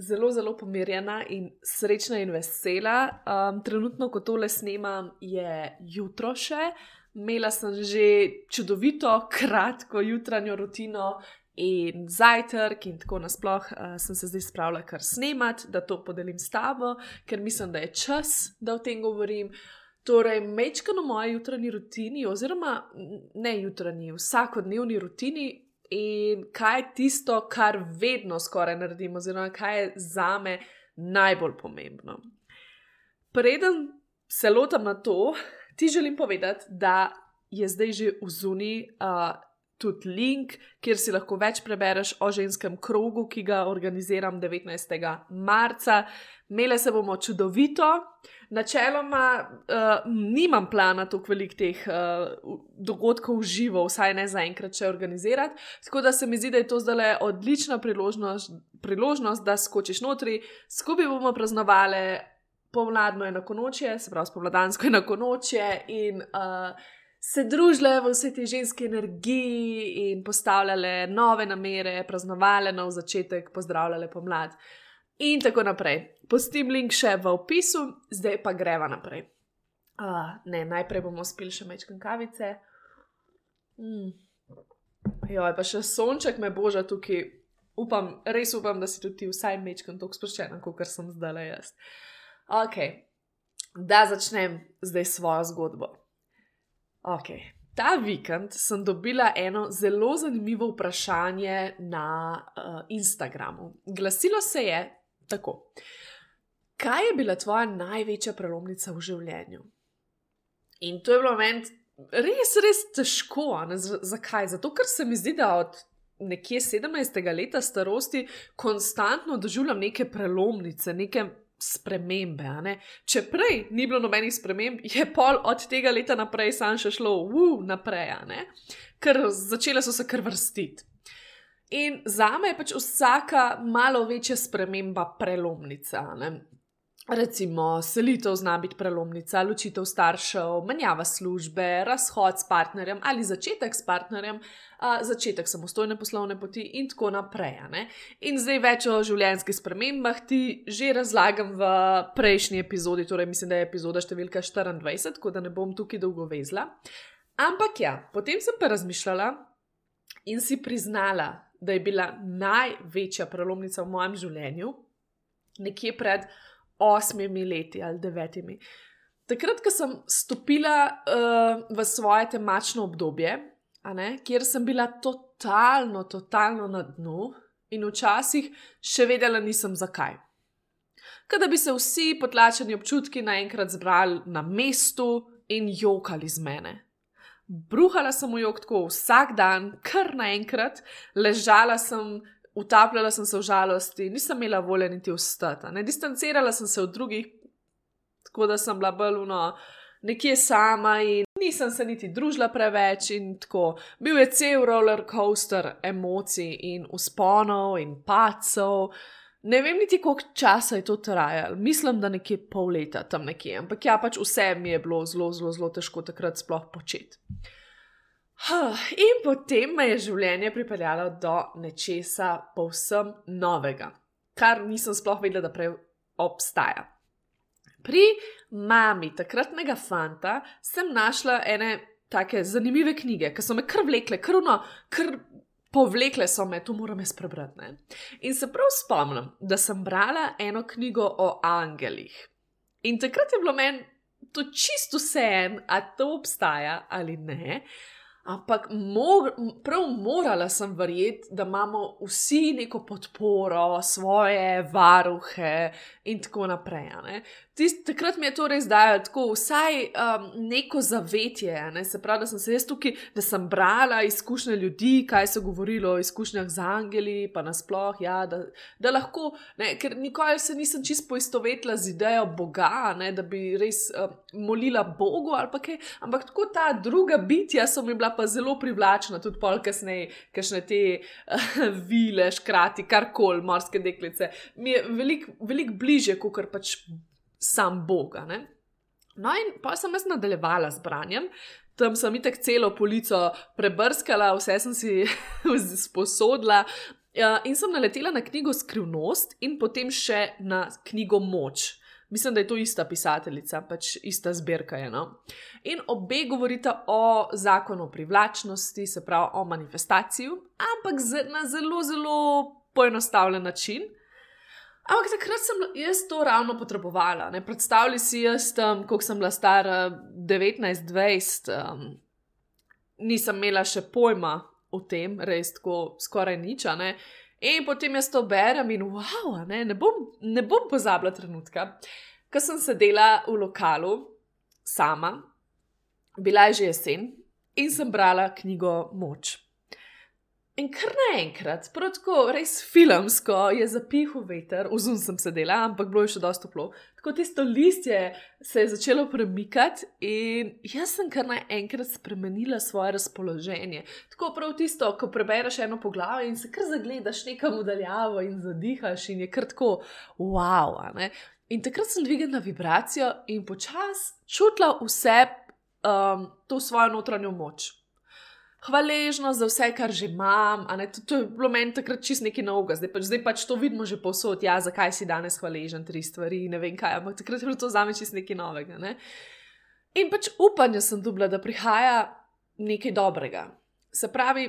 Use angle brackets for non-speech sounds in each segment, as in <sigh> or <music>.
zelo, zelo pomirjena in srečna in vesela. Um, trenutno, ko tole snemam, je jutro še. Imela sem že čudovito, kratko jutranjo rutino in zajtrk, in tako nasplošno uh, sem se zdaj spravila kar snemati, da to podelim s tabo, ker mislim, da je čas, da o tem govorim. Torej, mečkano moje jutranji rutini, oziroma ne jutranji, vsakodnevni rutini, in kaj je tisto, kar vedno skoraj naredim, oziroma kaj je za me najbolj pomembno. Preden se lotim na to, ti želim povedati, da je zdaj že v zuni. Uh, Tudi link, kjer si lahko več prebereš o ženskem krogu, ki ga organiziram 19. marca. Mele se bomo čudovito, načeloma uh, nimam plana tako velik teh uh, dogodkov v živo, vsaj ne zaenkrat, če organizirati. Tako da se mi zdi, da je to zdaj odlična priložnost, priložnost, da skočiš notri, skupaj bomo praznovali pomladno enako noče, se pravi spomladansko <laughs> enako noče in. Uh, Se družile v vse te ženske energije in postavljale nove namere, praznovale nov začetek, pozdravljale pomlad in tako naprej. Postim link še v opisu, zdaj pa greva naprej. Uh, ne, najprej bomo spili še mečkam kavice. Mm. Jo, pa še sonček me boža tukaj. Upam, res upam, da si tudi vsaj mečkam tako sproščena, kot sem zdaj le jaz. Ok, da začnem zdaj svojo zgodbo. Ok, ta vikend sem dobila eno zelo zanimivo vprašanje na uh, Instagramu. Glasilo se je tako. Kaj je bila tvoja največja prelomnica v življenju? In to je bilo meni res, res težko. Zakaj? Zato, ker se mi zdi, da od nekje 17. leta starosti konstantno doživljam neke prelomnice, neke spremembe. Ne? Če prej ni bilo nobenih sprememb, je pol od tega leta naprej sam še šlo, uf, naprej, ker začele so se kar vrstiti. In za me je pač vsaka malo večja sprememba prelomnica. Ne? Recimo, selitev zna biti prelomnica, ločitev staršev, menjava službe, razhod s partnerjem ali začetek s partnerjem, a, začetek samostojne poslovne poti in tako naprej. Ne? In zdaj več o življenjskih spremembah ti že razlagam v prejšnji epizodi, torej mislim, da je epizoda številka 24, tako da ne bom tukaj dolgo vezla. Ampak ja, potem sem pa razmišljala in si priznala, da je bila največja prelomnica v mojem življenju nekje pred osmimi leti ali devetimi. Takrat, ko sem stopila uh, v svoje temačno obdobje, ne, kjer sem bila totalno, totalno na dnu in včasih še vedela nisem zakaj. Kada bi se vsi potlačeni občutki naenkrat zbrali na mestu in jokali z mene. Bruhala sem v jog tako vsak dan, kar naenkrat, ležala sem utapljala sem se v žalosti, nisem imela volje niti vstati, ne distancirala sem se od drugih, tako da sem bila baluno nekje sama in nisem se niti družila preveč in tako. Bil je cel roller coaster emocij in usponov in pacov. Ne vem niti, koliko časa je to trajalo, mislim, da nekje pol leta tam nekje, ampak ja, pač vse mi je bilo zelo, zelo, zelo težko takrat sploh početi. In potem me je življenje pripeljalo do nečesa povsem novega, kar nisem sploh vedela, da prej obstaja. Pri mami takratnega fanta sem našla ene tako zanimive knjige, ki so me kar vlekle, krvno, kar povlekle so me, to moram jaz prebrati. Ne? In se prav spomnim, da sem brala eno knjigo o angelih. In takrat je bilo meni to čisto vse en, ali to obstaja ali ne. Ampak mor, prav morala sem verjeti, da imamo vsi neko podporo, svoje varuhe in tako naprej. Tist, takrat mi je to res dajalo tako, vsaj um, neko zavetje. Ne? Se pravi, da sem se jaz tukaj, da sem brala izkušnje ljudi, kaj so govorili o izkušnjah z angeli, pa nasploh, ja, da, da lahko, ne? ker nikoli se nisem čisto poistovetila z idejo Boga, ne? da bi res um, molila Bogu ali kaj. Ampak tako ta druga bitja so mi bila pa zelo privlačna, tudi pol kasneje, kakšne te uh, <laughs> vile, škrati, karkoli, morske deklice. Mi je veliko velik bliže, kot pač sam Bog. No, in pa sem jaz nadaljevala z branjem. Tam sem itek celo polico prebrskala, vse sem si <laughs> sposodila. In sem naletela na knjigo Skrivnost in potem še na knjigo Moč. Mislim, da je to ista pisateljica, pač ista zbirka je. No? In obe govorita o zakonu privlačnosti, se pravi o manifestaciji, ampak na zelo, zelo poenostavljen način. Ampak takrat sem jaz to ravno potrebovala. Ne? Predstavljaj si jaz, um, koliko sem bila stara, 19-20, um, nisem imela še pojma o tem, res tako skoraj nič. In potem jaz to berem in wow, ne, ne, bom, ne bom pozabila trenutka, ko sem sedela v lokalu sama, bila je že jesen in sem brala knjigo Moč. In kar naenkrat, tako res filmsko, je zapihal veter, ozum sem sedela, ampak bilo je še dosto toplo. Tako tisto listje se je začelo premikati in jaz sem kar naenkrat spremenila svoje razpoloženje. Tako prav tisto, ko prebereš eno poglavje in se kar zagledaš nekam udaljavo in zadihaš in je kar tako wow. In takrat sem dvignila vibracijo in počasi čutila vse um, to svojo notranjo moč hvaležnost za vse, kar že imam. To, to je bilo meni takrat čist nekaj novega, zdaj pač, zdaj pač to vidimo že povsod, ja, zakaj si danes hvaležen, tri stvari, ne vem kaj, ampak takrat je bilo to za me čist nekaj novega. Ne? In pač upanje sem dobila, da prihaja nekaj dobrega. Se pravi,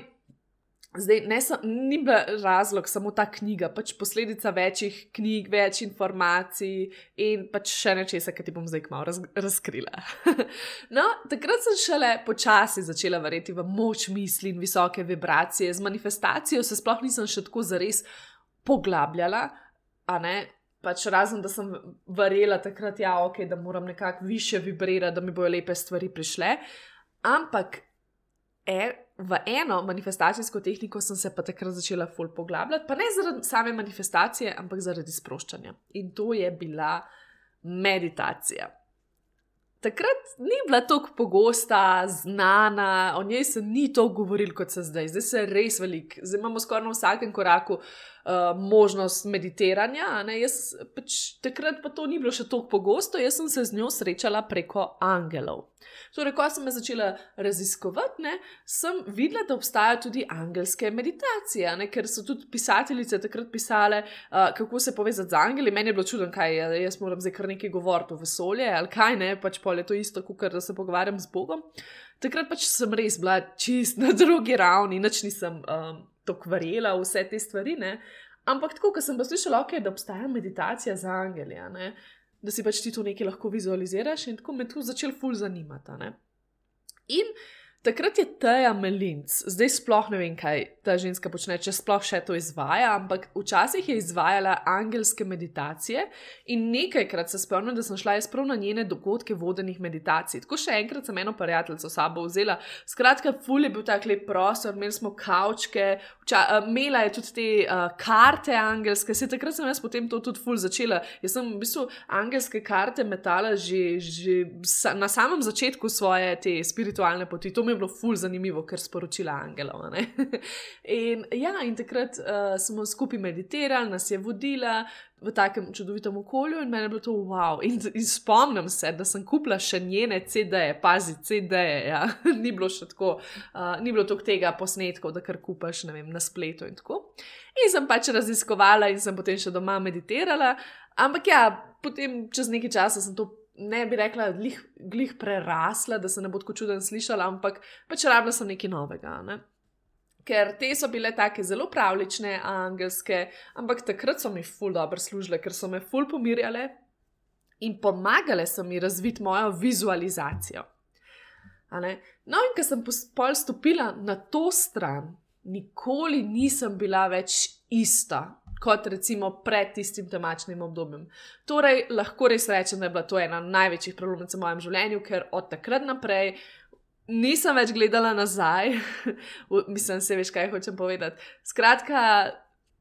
Zdaj, ne, ni bil razlog samo ta knjiga, pač posledica večjih knjig, več informacij in pač še nečesa, ki ti bom zdaj malo raz, razkrila. <laughs> no, takrat sem šele počasi začela verjeti v moč misli in visoke vibracije. Z manifestacijo se sploh nisem še tako zares poglabljala, a ne. Pač razen, da sem verjela takrat, ja, okay, da moram nekako više vibrirati, da mi bojo lepe stvari prišle. Ampak, er, v eno manifestacijsko tehniko sem se pa takrat začela ful poglabljati, pa ne zaradi same manifestacije, ampak zaradi sproščanja. In to je bila meditacija. Takrat ni bila tako pogosta, znana, o njej se ni tako govorilo kot se zdaj, zdaj se res velik. Zdaj imamo skoraj na vsakem koraku uh, možnost meditiranja. Jaz, pač, takrat pa to ni bilo še tako pogosto, jaz sem se z njo srečala preko angelov. Torej, ko sem začela raziskovati, ne, sem videla, da obstajajo tudi angelske meditacije, ne, ker so tudi pisateljice takrat pisale, uh, kako se povezati z angeli. Meni je bilo čudno, kaj je, jaz moram zdaj kar nekaj govoriti o vesolju ali kaj ne, pač pol je to isto, kot da se pogovarjam z Bogom. Takrat pač sem res bila čist na drugi ravni, nič nisem um, tako verjela vse te stvari. Ne. Ampak tako, ko sem pa slišala, okay, da obstaja meditacija za angeli, ne, da si pač ti to nekaj lahko vizualiziraš, in tako me tu začel ful zanimati. In Takrat je Teja Melinc, zdaj sploh ne vem, kaj ta ženska počne, če sploh še to izvaja, ampak včasih je izvajala angelske meditacije in nekajkrat se spomnim, da sem šla jaz prav na njene dogodke vodenih meditacij. Tako še enkrat sem eno prijateljico sabo vzela. Skratka, ful je bil tak lep prostor, imeli smo kavčke, imela je tudi te uh, karte angelske, se takrat sem jaz potem to tudi ful začela. Jaz sem v bistvu angelske karte metala že, že na samem začetku svoje te spiritualne poti mi je bilo ful zanimivo, ker sporočila Angelov. <laughs> in, ja, in takrat uh, smo skupaj meditirali, nas je vodila v takem čudovitem okolju in meni je bilo to wow. In, in spomnim se, da sem kupila še njene CD-je, pazi, CD-je. Ja. <laughs> ni bilo še tako, uh, ni bilo toliko tega posnetkov, da kar kupaš vem, na spletu in tako. In sem pač raziskovala in sem potem še doma meditirala. Ampak ja, potem čez nekaj časa sem to ne bi rekla, glih, glih prerasla, da se ne bo tako čuden slišala, ampak pač rabila sem nekaj novega. Ne? Ker te so bile tako zelo pravlične, angelske, ampak takrat so mi ful dobro služile, ker so me ful pomirjale in pomagale so mi razviti mojo vizualizacijo. No, in ko sem pol stopila na to stran, nikoli nisem bila več ista. Kot recimo pred tistim temačnim obdobjem. Torej, lahko res rečem, da je bila to ena največjih problemov v mojem življenju, ker od takrat naprej nisem več gledala nazaj, <laughs> mislim, se veš, kaj hočem povedati. Skratka,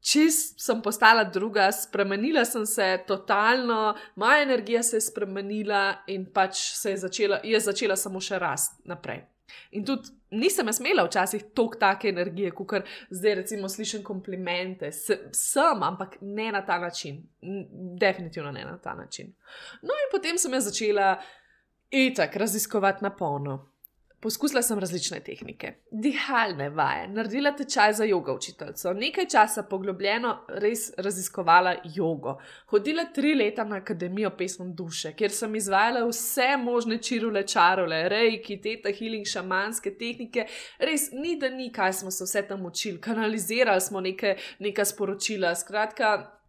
čist sem postala druga, spremenila sem se totalno, moja energija se je spremenila in pač se je začela, je začela samo še rast naprej. In tudi nisem smela včasih toliko take energije, kot zdaj, recimo, slišim komplimente. Sem, ampak ne na ta način. Definitivno ne na ta način. No, in potem sem jaz začela itak raziskovati na polno. Poskusila sem različne tehnike, dihalne vaje, naredila tečaj za jogo učiteljico, nekaj časa poglobljeno res raziskovala jogo. Hodila tri leta na Akademijo pesem duše, kjer sem izvajala vse možne čirule, čarole, rejki, teta, healing, šamanske tehnike. Res ni da ni, kaj smo se vse tam učili, kanalizirali smo neke, neka sporočila. Skratka,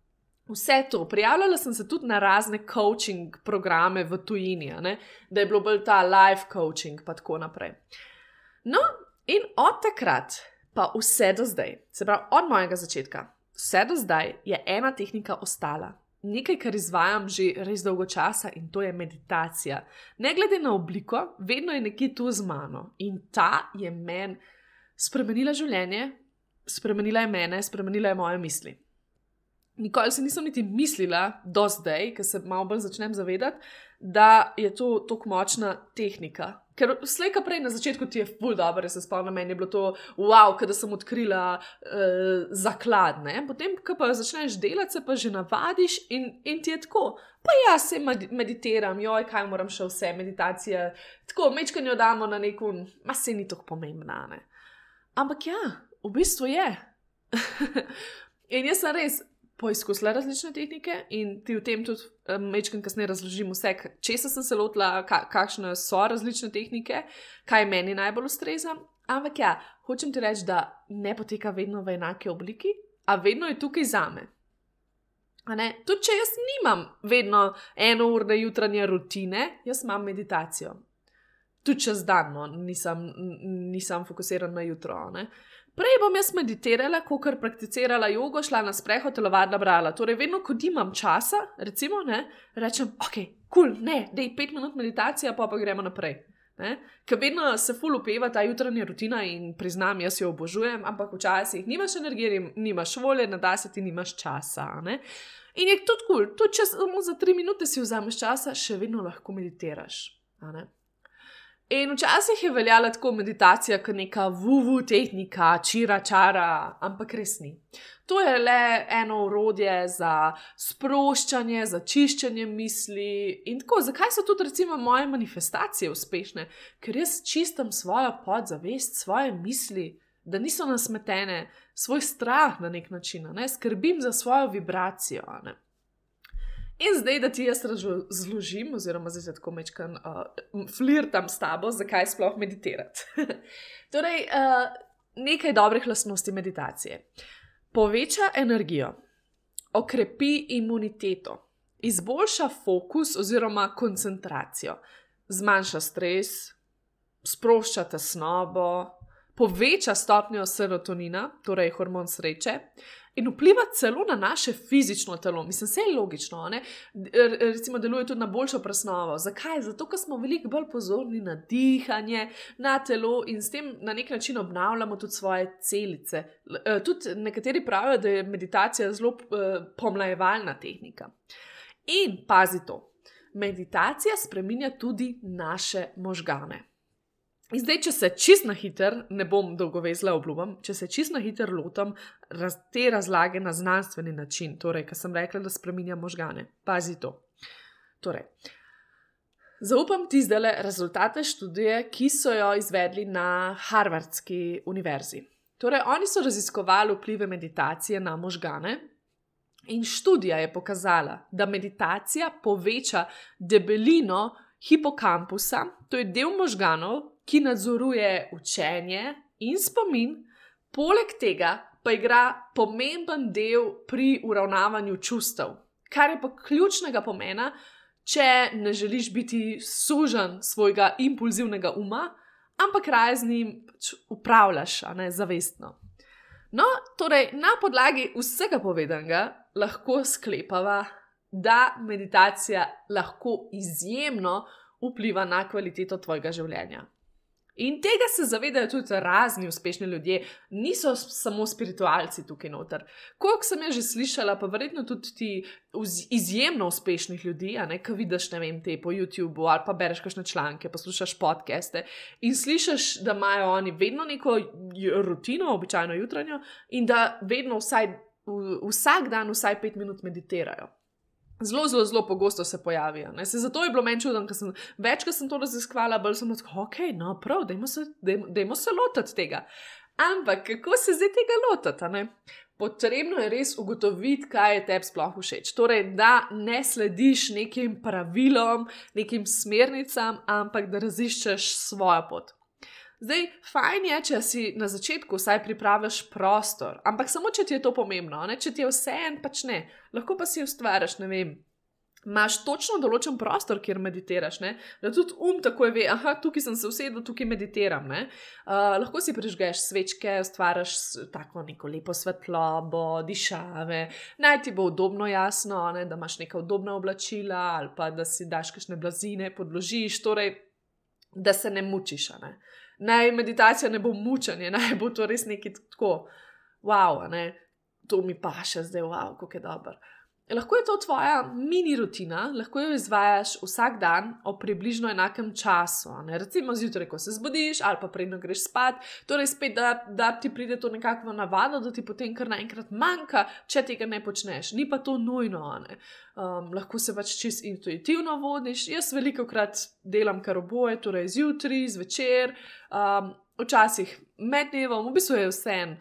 Vse to, prijavljala sem se tudi na razne coaching programe v tujini, da je bilo bolj ta life coaching in tako naprej. No, in od takrat, pa vse do zdaj, se pravi od mojega začetka, vse do zdaj je ena tehnika ostala. Nekaj, kar izvajam že res dolgo časa, in to je meditacija. Ne glede na obliko, vedno je nekje tu z mano in ta je meni spremenila življenje, spremenila je mene, spremenila je moje misli. Nikoli si nisem niti mislila, do zdaj, ker se malo bolj začnem zavedati, da je to tako močna tehnika. Ker slejka prej na začetku ti je ful dobro, se spomnim, meni je bilo to wow, da sem odkrila uh, zakladne. Potem, ko pa začneš delati, se pa že navadiš in, in ti je tako. Pa jaz se meditiram, joj, kaj moram še vse, meditacije. Tako, mečkanje damo na neko, ma se ni tako pomembna. Ne? Ampak ja, v bistvu je. <laughs> in jaz sem res poizkusila različne tehnike in ti v tem tudi večkrat um, kasneje razložim vse, česa sem se lotila, ka, kakšne so različne tehnike, kaj meni najbolj ustreza. Ampak ja, hočem ti reči, da ne poteka vedno v enaki obliki, a vedno je tukaj za me. Tudi če jaz nimam vedno eno urne jutranje rutine, jaz imam meditacijo. Tudi čez dan, no, nisem, nisem fokusiran na jutro. Ne. Prej bom jaz meditirala, kot kar prakticirala jogo, šla na sprehod, telovadila, brala. Torej, vedno, ko imam časa, recimo, ne, rečem, ok, kul, cool, ne, dej pet minut meditacije, pa pa gremo naprej. Ker vedno se ful upeva ta jutranja rutina in priznam, jaz jo obožujem, ampak včasih nimaš energije, nimaš volje, da se ti nimaš časa. Ne? In je tudi kul, cool, tudi če samo za tri minute si vzameš časa, še vedno lahko meditiraš. In včasih je veljala tako meditacija, kot neka vuvu tehnika, čira čara, ampak res ni. To je le eno urodje za sproščanje, za čiščenje misli. In tako, zakaj so tudi, recimo, moje manifestacije uspešne? Ker jaz čistim svojo podzavest, svoje misli, da niso nasmetene, svoj strah na nek način, ne? skrbim za svojo vibracijo. Ne? In zdaj, da ti jaz razložim, oziroma zdaj tako mečkam, uh, flirtam s tabo, zakaj sploh meditirati. <laughs> torej, uh, nekaj dobrih lastnosti meditacije. Poveča energijo, okrepi imuniteto, izboljša fokus oziroma koncentracijo, zmanjša stres, sprošča tesnobo, poveča stopnjo serotonina, torej hormon sreče, in vpliva celo na naše fizično telo. Mislim, vse je logično, ne? recimo, deluje tudi na boljšo presnovo. Zakaj? Zato, ker smo veliko bolj pozorni na dihanje, na telo in s tem na nek način obnavljamo tudi svoje celice. E, tudi nekateri pravijo, da je meditacija zelo e, pomlajevalna tehnika. In pazi to. Meditacija spreminja tudi naše možgane. Zdaj, če se čist na hiter, ne bom dolgo vezla, obljubim, če se čist na hiter lotam raz, te razlage na znanstveni način, torej, ker sem rekla, da spremenja možgane. Pazi to. Torej, zaupam ti zdaj le rezultate študije, ki so jo izvedli na Harvardski univerzi. Torej, oni so raziskovali vplive meditacije na možgane. In študija je pokazala, da meditacija poveča debelino hipokampusa, to je del možganov, ki nadzoruje učenje in spomin, poleg tega pa igra pomemben del pri uravnavanju čustev, kar je pa ključnega pomena, če ne želiš biti sužen svojega impulzivnega uma, ampak raje z njim pač upravljaš, a ne zavestno. No, torej, na podlagi vsega povedanega lahko sklepava, da meditacija lahko izjemno vpliva na kvaliteto tvojega življenja. In tega se zavedajo tudi razni uspešni ljudje, niso samo spiritualci tukaj noter. Kolik sem že slišala, pa verjetno tudi ti izjemno uspešnih ljudi, ki vidiš, ne vem, te po YouTubu ali pa bereš kakšne članke, poslušaš podcaste in slišiš, da imajo oni vedno neko rutino, običajno jutranjo, in da vedno vsaj, vsak dan vsaj pet minut meditirajo zelo, zelo, zelo pogosto se pojavijo. Se zato je bilo meni čudno, ker sem večkrat to raziskvala, bolj sem rekel, ok, no, prav, dajmo se, dajmo se lotiti tega. Ampak kako se zdaj tega lotiti? Potrebno je res ugotoviti, kaj je tebi sploh všeč. Torej, da ne slediš nekim pravilom, nekim smernicam, ampak da raziščeš svojo pot. Zdaj, fajn je, če si na začetku vsaj pripraviš prostor, ampak samo če ti je to pomembno, ne? če ti je vse en, pač ne. Lahko pa si ustvariš, ne vem. Imáš točno določen prostor, kjer meditiraš, ne? da tudi um takoj ve, da tukaj sem se usedel, tukaj meditiram. Uh, lahko si prižgeš svečke, ustvariš tako neko lepo svetlobo, dišave, naj ti bo udobno, jasno, ne? da imaš neka udobna oblačila ali pa da si daš kakšne blazine, podložiš, torej da se ne mučiš. Ne? Uh, naj meditacija ne bo mučenje, <laughs> naj bo to res nekaj tako, wow, ne? to mi pa še zdaj, wow, kako je dobro. Lahko je to tvoja mini rutina, lahko jo izvajaš vsak dan ob približno enakem času. Ne? Recimo zjutraj, ko se zbudiš, ali pa predno greš spat, torej spet, da, da ti pride to nekako navado, da ti potem kar naenkrat manjka, če tega ne počneš. Ni pa to nujno. Um, lahko se pač čist intuitivno vodiš. Jaz veliko krat delam kar oboje, torej zjutraj, zvečer, um, včasih med dnevom, v bistvu je vse en.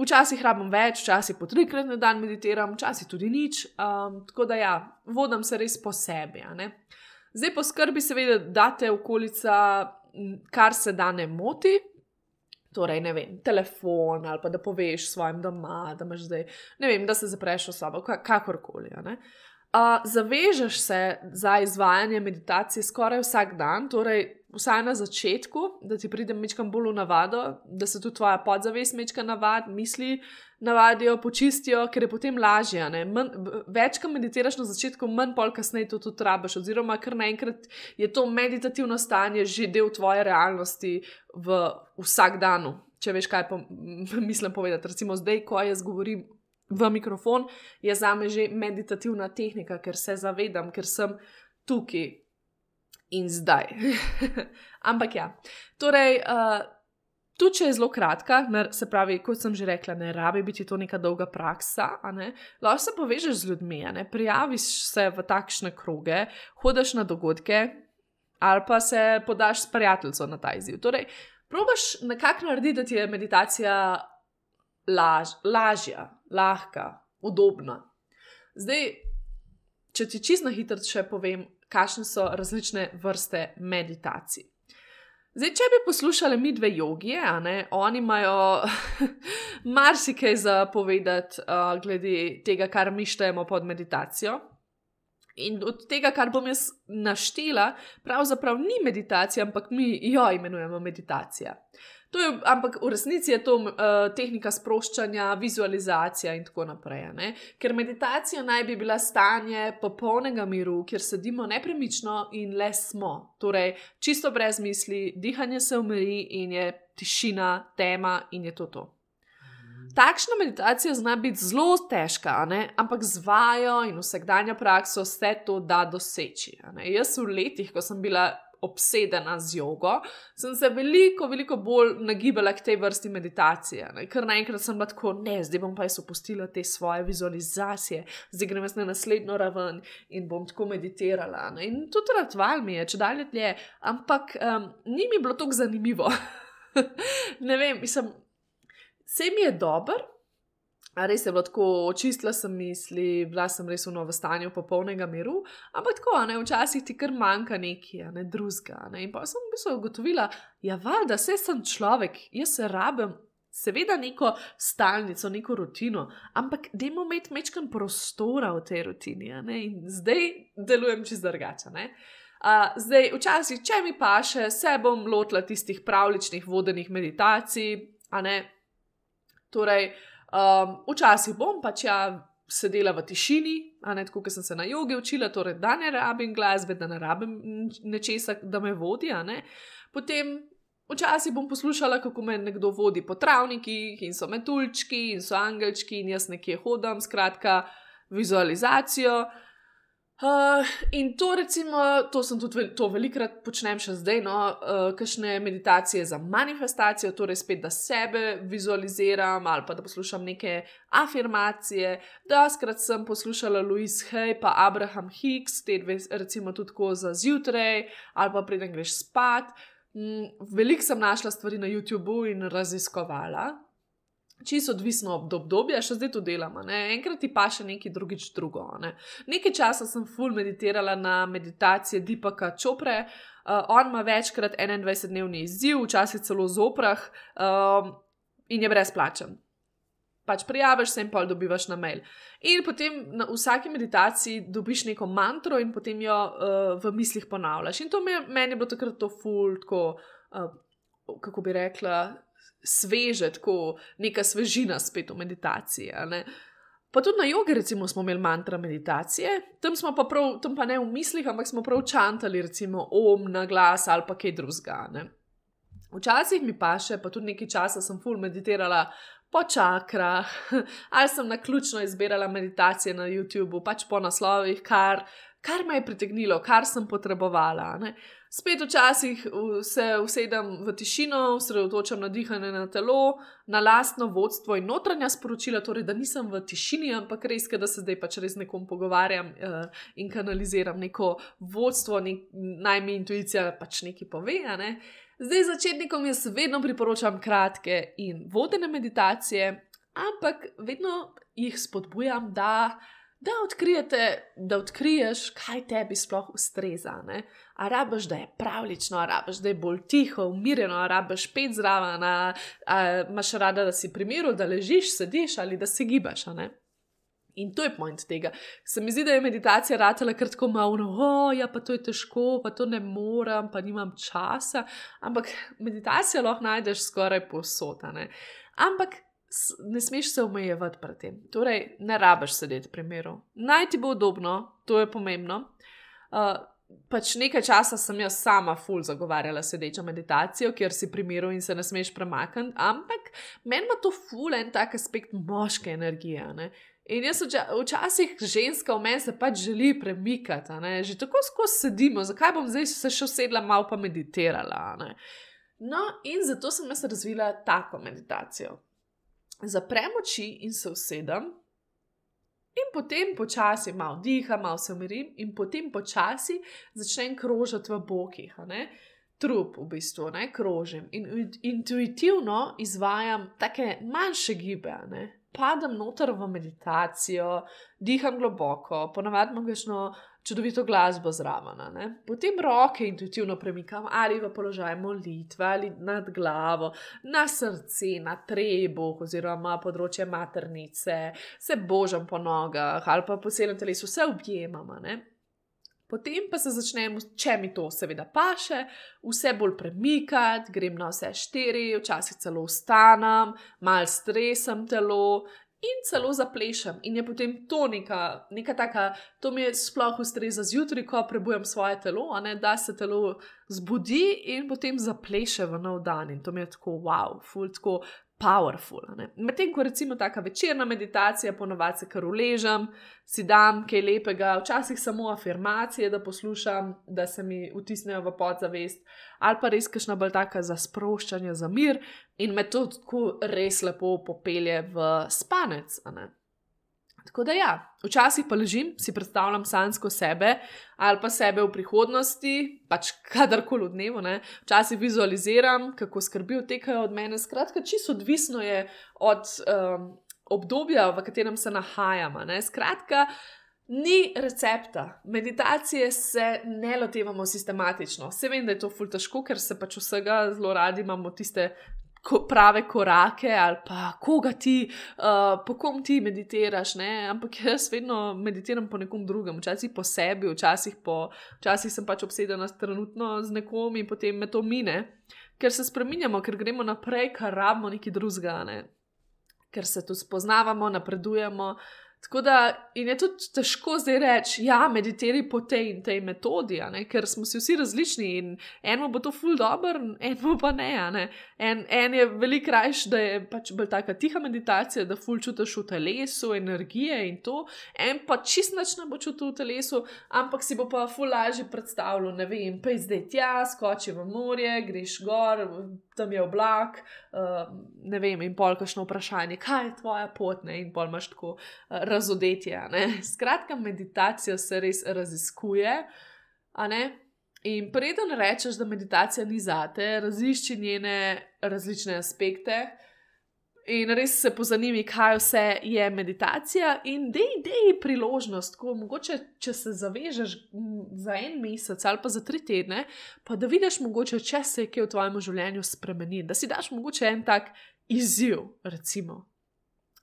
Včasih rabim več, včasih po trikrat na dan meditiram, včasih tudi nič. Um, tako da ja, vodim se res po sebi. Zdaj poskrbi, seveda, da te okolica, kar se da ne moti. Torej, ne vem, telefon ali pa da poveš svojim doma, da imaš zdaj, ne vem, da se zapreš v sobo, kakorkoli. Uh, zavežeš se za izvajanje meditacije skoraj vsak dan, torej vsaj na začetku, da ti pride mečkam bolj v navado, da se tudi tvoja podzavest mečka navad, misli navadijo, počistijo, ker je potem lažje. Več, ko meditiraš na začetku, manj pol kasneje to tudi rabiš, oziroma kar naenkrat je to meditativno stanje že del tvoje realnosti v vsak dan. Če veš, kaj po, <laughs> mislim povedati, recimo zdaj, ko jaz govorim v mikrofon, je za me že meditativna tehnika, ker se zavedam, ker sem tukaj in zdaj. <laughs> Ampak ja, torej, uh, tudi če je zelo kratka, ne, se pravi, kot sem že rekla, ne rabi biti to neka dolga praksa, lahko se povežeš z ljudmi, prijaviš se v takšne kroge, hodiš na dogodke ali pa se podaš s prijateljem na ta izziv. Torej, probaš nekako narediti, da ti je meditacija laž, lažja, lahka, udobna. Zdaj, če ti čisto hitro še povem, kakšne so različne vrste meditacij. Zdaj, če bi poslušali mi dve jogije, oni imajo <laughs> marsikaj za povedati uh, glede tega, kar mi štejemo pod meditacijo. In od tega, kar bom jaz naštela, pravzaprav ni meditacija, ampak mi jo imenujemo meditacija. Je, ampak v resnici je to uh, tehnika sproščanja, vizualizacija in tako naprej. Ne? Ker meditacija naj bi bila stanje popolnega miru, kjer sedimo nepremično in le smo. Torej, čisto brez misli, dihanje se umiri in je tišina, tema in je to to. Takšna meditacija zna biti zelo težka, ampak z vajo in vsakdanja prakso se to da doseči. Jaz v letih, ko sem bila obsedena z jogo, sem se veliko, veliko bolj nagibala k tej vrsti meditacije. Ne? Ker naenkrat sem lahko, ne, zdaj bom pa jaz opustila te svoje vizualizacije, zdaj grem jaz na naslednjo raven in bom tako meditirala. Ne? In tudi ratval mi je, če dalje dlje, ampak um, ni mi bilo tako zanimivo. <laughs> ne vem, mislim, vse mi je dobro. Res je bilo tako, očistila sem misli, bila sem res v novem stanju, popolnega miru, ampak tako, ne, včasih ti kar manjka nekaj, ne drugega. Ne. In pa sem v bistvu ugotovila, ja, valjda, vse sem človek, jaz se rabim, seveda, neko stalnico, neko rutino, ampak dajmo imeti mečkan prostora v tej rutini. In zdaj delujem čez drugače. Uh, zdaj, včasih, če mi pa še, se bom lotila tistih pravličnih vodenih meditacij, a ne. Torej, um, včasih bom pač ja sedela v tišini, a ne tako, kot sem se na jogi učila, torej, da ne rabim glasbe, da ne rabim nečesa, da me vodi. Potem Včasih bom poslušala, kako me nekdo vodi po travnikih in so metulčki in so angelčki in jaz nekje hodim, skratka, vizualizacijo. Uh, in to, recimo, to sem tudi to velikrat počnem še zdaj, no, uh, kakšne meditacije za manifestacijo, torej spet, da sebe vizualiziram ali pa da poslušam neke afirmacije. Da, skrat sem poslušala Louise Hay pa Abraham Hicks, te dve, recimo, tudi tako za zjutraj ali pa preden greš spat. Mm, veliko sem našla stvari na YouTubu in raziskovala. Čisto odvisno od obdobja, še zdaj to delamo. Enkrat ti pa še nekaj drugič drugo. Ne? Nekaj časa sem full meditirala na meditacije Dipaka Čopre. Uh, on ima večkrat 21-dnevni izziv, včasih celo z oprah um, in je brezplačen pač prijaviš se in pol dobivaš na mail. In potem na vsaki meditaciji dobiš neko mantro in potem jo uh, v mislih ponavljaš. In to me, meni je bilo takrat to ful, tako, uh, kako bi rekla, sveže, tako neka svežina spet v meditaciji. Pa tudi na jogi, recimo, smo imeli mantra meditacije, tam smo pa, prav, tam pa ne v mislih, ampak smo prav čantali, recimo, om na glas ali pa kaj drugega. Včasih mi pa še, pa tudi nekaj časa sem full meditirala po čakrah, <laughs> ali sem na ključno izbirala meditacije na YouTubu, pač po naslovih, kar, kar me je pritegnilo, kar sem potrebovala. Ne. Spet včasih se usedem v tišino, osredotočam na dihanje na telo, na lastno vodstvo in notranja sporočila, torej da nisem v tišini, ampak res, da se zdaj pač res nekom pogovarjam uh, in kanaliziram neko vodstvo, nek, naj mi intuicija pač nekaj pove. Ne. Zdaj, začetnikom jaz vedno priporočam kratke in vodene meditacije, ampak vedno jih spodbujam, da, da, da odkriješ, kaj tebi sploh ustreza. Ne? A rabiš, da je pravlično, a rabiš, da je bolj tiho, umirjeno, a rabiš pet zraven, a, a imaš rada, da si primiru, da ležiš, sediš ali da se gibaš. In to je point tega. Se mi zdi, da je meditacija ratela kar tako malo, oh, ja, pa to je težko, pa to ne morem, pa nimam časa. Ampak meditacijo lahko najdeš skoraj posotane. Ampak ne smeš se omejevati pred tem. Torej, ne rabiš sedeti pri miru. Naj ti bo udobno, to je pomembno. Uh, Pač nekaj časa sem jaz sama ful zagovarjala sedečo meditacijo, kjer si pri miru in se ne smeš premakniti, ampak meni ima to ful en tak aspekt moške energije. Ne? In jaz včasih ženska v meni se pač želi premikati, že tako skozi sedimo, zakaj bom zdaj se še sedla malo pa meditirala. Ne? No, in zato sem jaz razvila tako meditacijo. Zaprem oči in se usedem, in potem počasi malo diham, malo se umirim, in potem počasi začnem krožiti v bokih. Trup, v bistvu, ne krožim in intuitivno izvajam take manjše gibe, padem noter v meditacijo, diham globoko, ponavadi imam kakšno čudovito glasbo zraven. Potem roke intuitivno premikam ali v položaj molitve, ali nad glavo, na srce, na trebuh, oziroma področje maternice, se božam po nogah ali pa po celem telesu, vse objemam. Potem pa se začnem, če mi to seveda paše, vse bolj premikati, grem na vse štiri, včasih celo vstanem, mal stresam telo in celo zaplešem. In je potem to neka, neka taka, to mi je sploh ustreza zjutraj, ko prebujem svoje telo, ne, da se telo zbudi in potem zapleše v nov dan. In to mi je tako wow, ful, tako powerful. Medtem ko recimo taka večerna meditacija, ponovadi se kar uležem, si dam kaj lepega, včasih samo afirmacije, da poslušam, da se mi vtisnejo v podzavest, ali pa res kašna bolj taka za sproščanje, za mir in me to tako res lepo popelje v spanec. Tako da ja, včasih pa ležim, si predstavljam sansko sebe ali pa sebe v prihodnosti, pač kadarkoli v dnevu, ne? včasih vizualiziram, kako skrbijo tekajo od mene. Skratka, čisto odvisno je od um, obdobja, v katerem se nahajamo. Skratka, ni recepta. Meditacije se ne lotevamo sistematično. Se vem, da je to ful težko, ker se pač vsega zelo radi imamo tiste ko, prave korake, ali pa koga ti, uh, po kom ti meditiraš. Ne? Ampak jaz vedno meditiram po nekom drugem, včasih po sebi, včasih, po, včasih sem pač obsedena trenutno z nekom in potem me to mine, ker se spremenjamo, ker gremo naprej, kar rabimo neki drugega, ne? ker se tu spoznavamo, napredujemo. Tako da je tudi težko zdaj reči, ja, meditiraj po tej in tej metodi, ker smo si vsi različni in eno bo to ful dobr, eno pa ne. ne? En, en je veliko krajš, da je pač bolj taka tiha meditacija, da ful čutiš v telesu, energije in to, en pa čist noč ne bo čutil v telesu, ampak si bo pa ful lažje predstavljal, ne vem, pa zdaj tja, skoči v morje, greš gor, tam je oblak, uh, ne vem, in pol kašno vprašanje, kaj je tvoja pot, ne? in pol imaš tako. Uh, razodetje. Skratka, meditacija se res raziskuje. In preden rečeš, da meditacija ni zate, razišči njene različne aspekte in res se pozanimi, kaj vse je meditacija. In dej, dej priložnost, ko mogoče, če se zavežeš za en mesec ali pa za tri tedne, pa da vidiš, mogoče, če se je kaj v tvojem življenju spremenil, da si daš mogoče en tak izziv, recimo.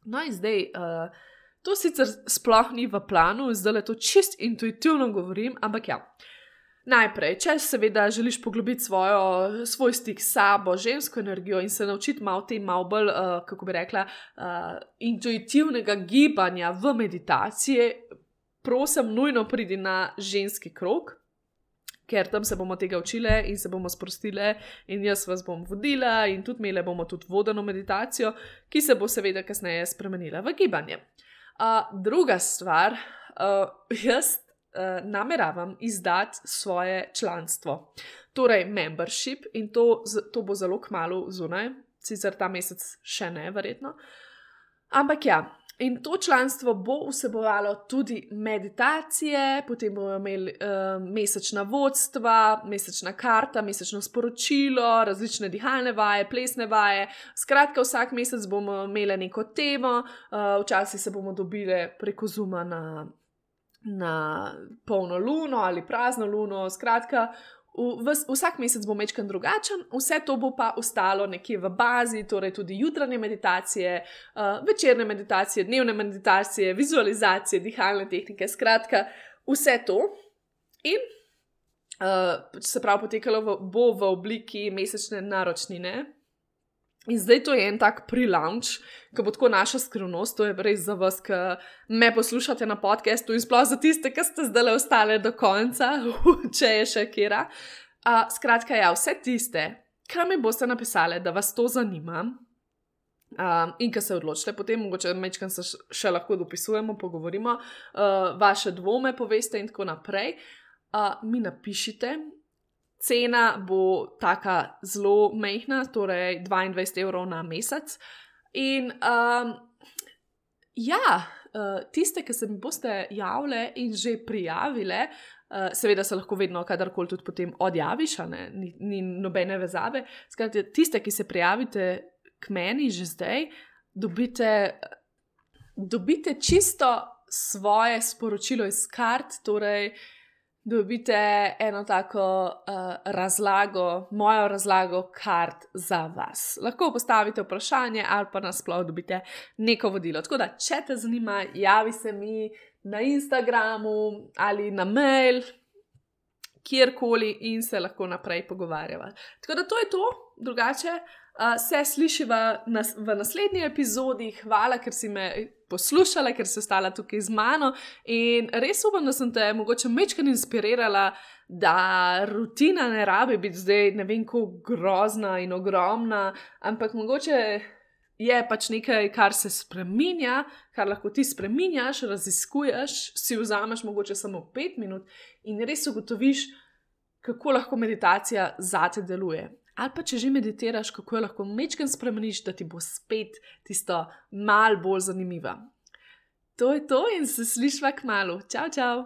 No, in zdaj. Uh, To sicer sploh ni v planu, zdaj le to čist intuitivno govorim, ampak ja. Najprej, če seveda želiš poglobiti svojo, svoj stik s sabo, žensko energijo in se naučiti malo te, malo bolj, uh, kako bi rekla, uh, intuitivnega gibanja v meditaciji, prosim, nujno pridi na ženski krok, ker tam se bomo tega učili in se bomo sprostili, in jaz vas bom vodila, in tudi imeli bomo tudi vodeno meditacijo, ki se bo seveda kasneje spremenila v gibanje. Uh, druga stvar, uh, jaz uh, nameravam izdati svoje članstvo, torej membership, in to, to bo zelo kmalo zunaj, sicer ta mesec še ne, verjetno. Ampak ja, in to članstvo bo vsebovalo tudi meditacije, potem bomo imeli uh, mesečna vodstva, mesečna karta, mesečno sporočilo, različne dihalne vaje, plesne vaje. Skratka, vsak mesec bomo imeli neko temo, uh, včasih se bomo dobili preko zuma na. Na polno luno ali prazno luno, skratka, v, vsak mesec bo mečken drugačen, vse to bo pa ostalo nekje v bazi, torej tudi jutranje meditacije, uh, večerne meditacije, dnevne meditacije, vizualizacije, dihalne tehnike, skratka, vse to. In uh, se pravi, potekalo v, bo v obliki mesečne naročnine. In zdaj to je en tak pre-launch, ki bo tako naša skrivnost, to je res za vas, ki me poslušate na podkastu in sploh za tiste, ki ste zdaj le ostale do konca, <laughs> če je še kera. Uh, skratka, ja, vse tiste, ki mi boste napisali, da vas to zanima. Um, in ki se odločite, potem mogoče mečkam se še lahko dopisujemo, pogovorimo, uh, vaše dvome poveste in tako naprej. Uh, mi napišite, cena bo tako zelo mehna, torej 22 evrov na mesec. In um, ja, uh, tiste, ki se mi boste javile in že prijavile, uh, seveda se lahko vedno, kadarkoli tudi potem odjaviš, ni, ni nobene vezave. Skratka, tiste, ki se prijavite k meni že zdaj, dobite, dobite čisto svoje sporočilo iz kart, torej dobite eno tako uh, razlago, mojo razlago kart za vas. Lahko postavite vprašanje ali pa nasploh dobite neko vodilo. Tako da, če te zanima, javi se mi na Instagramu ali na mail, kjerkoli in se lahko naprej pogovarjava. Tako da to je to, drugače. Uh, se slišiva nas, v naslednji epizodi. Hvala, ker si me poslušala, ker si ostala tukaj z mano. In res upam, da sem te mogoče mečkaj inspirirala, da rutina ne rabi biti zdaj ne vem, kako grozna in ogromna, ampak mogoče. Je pač nekaj, kar se spremenja, kar lahko ti spremenjaš, raziskuješ, si vzameš mogoče samo pet minut in res ugotoviš, kako lahko meditacija zate deluje ali pa če že meditiraš, kako jo lahko mečken spremeniš, da ti bo spet tisto mal bolj zanimiva. To je to in se slišva k malu. Čau, čau!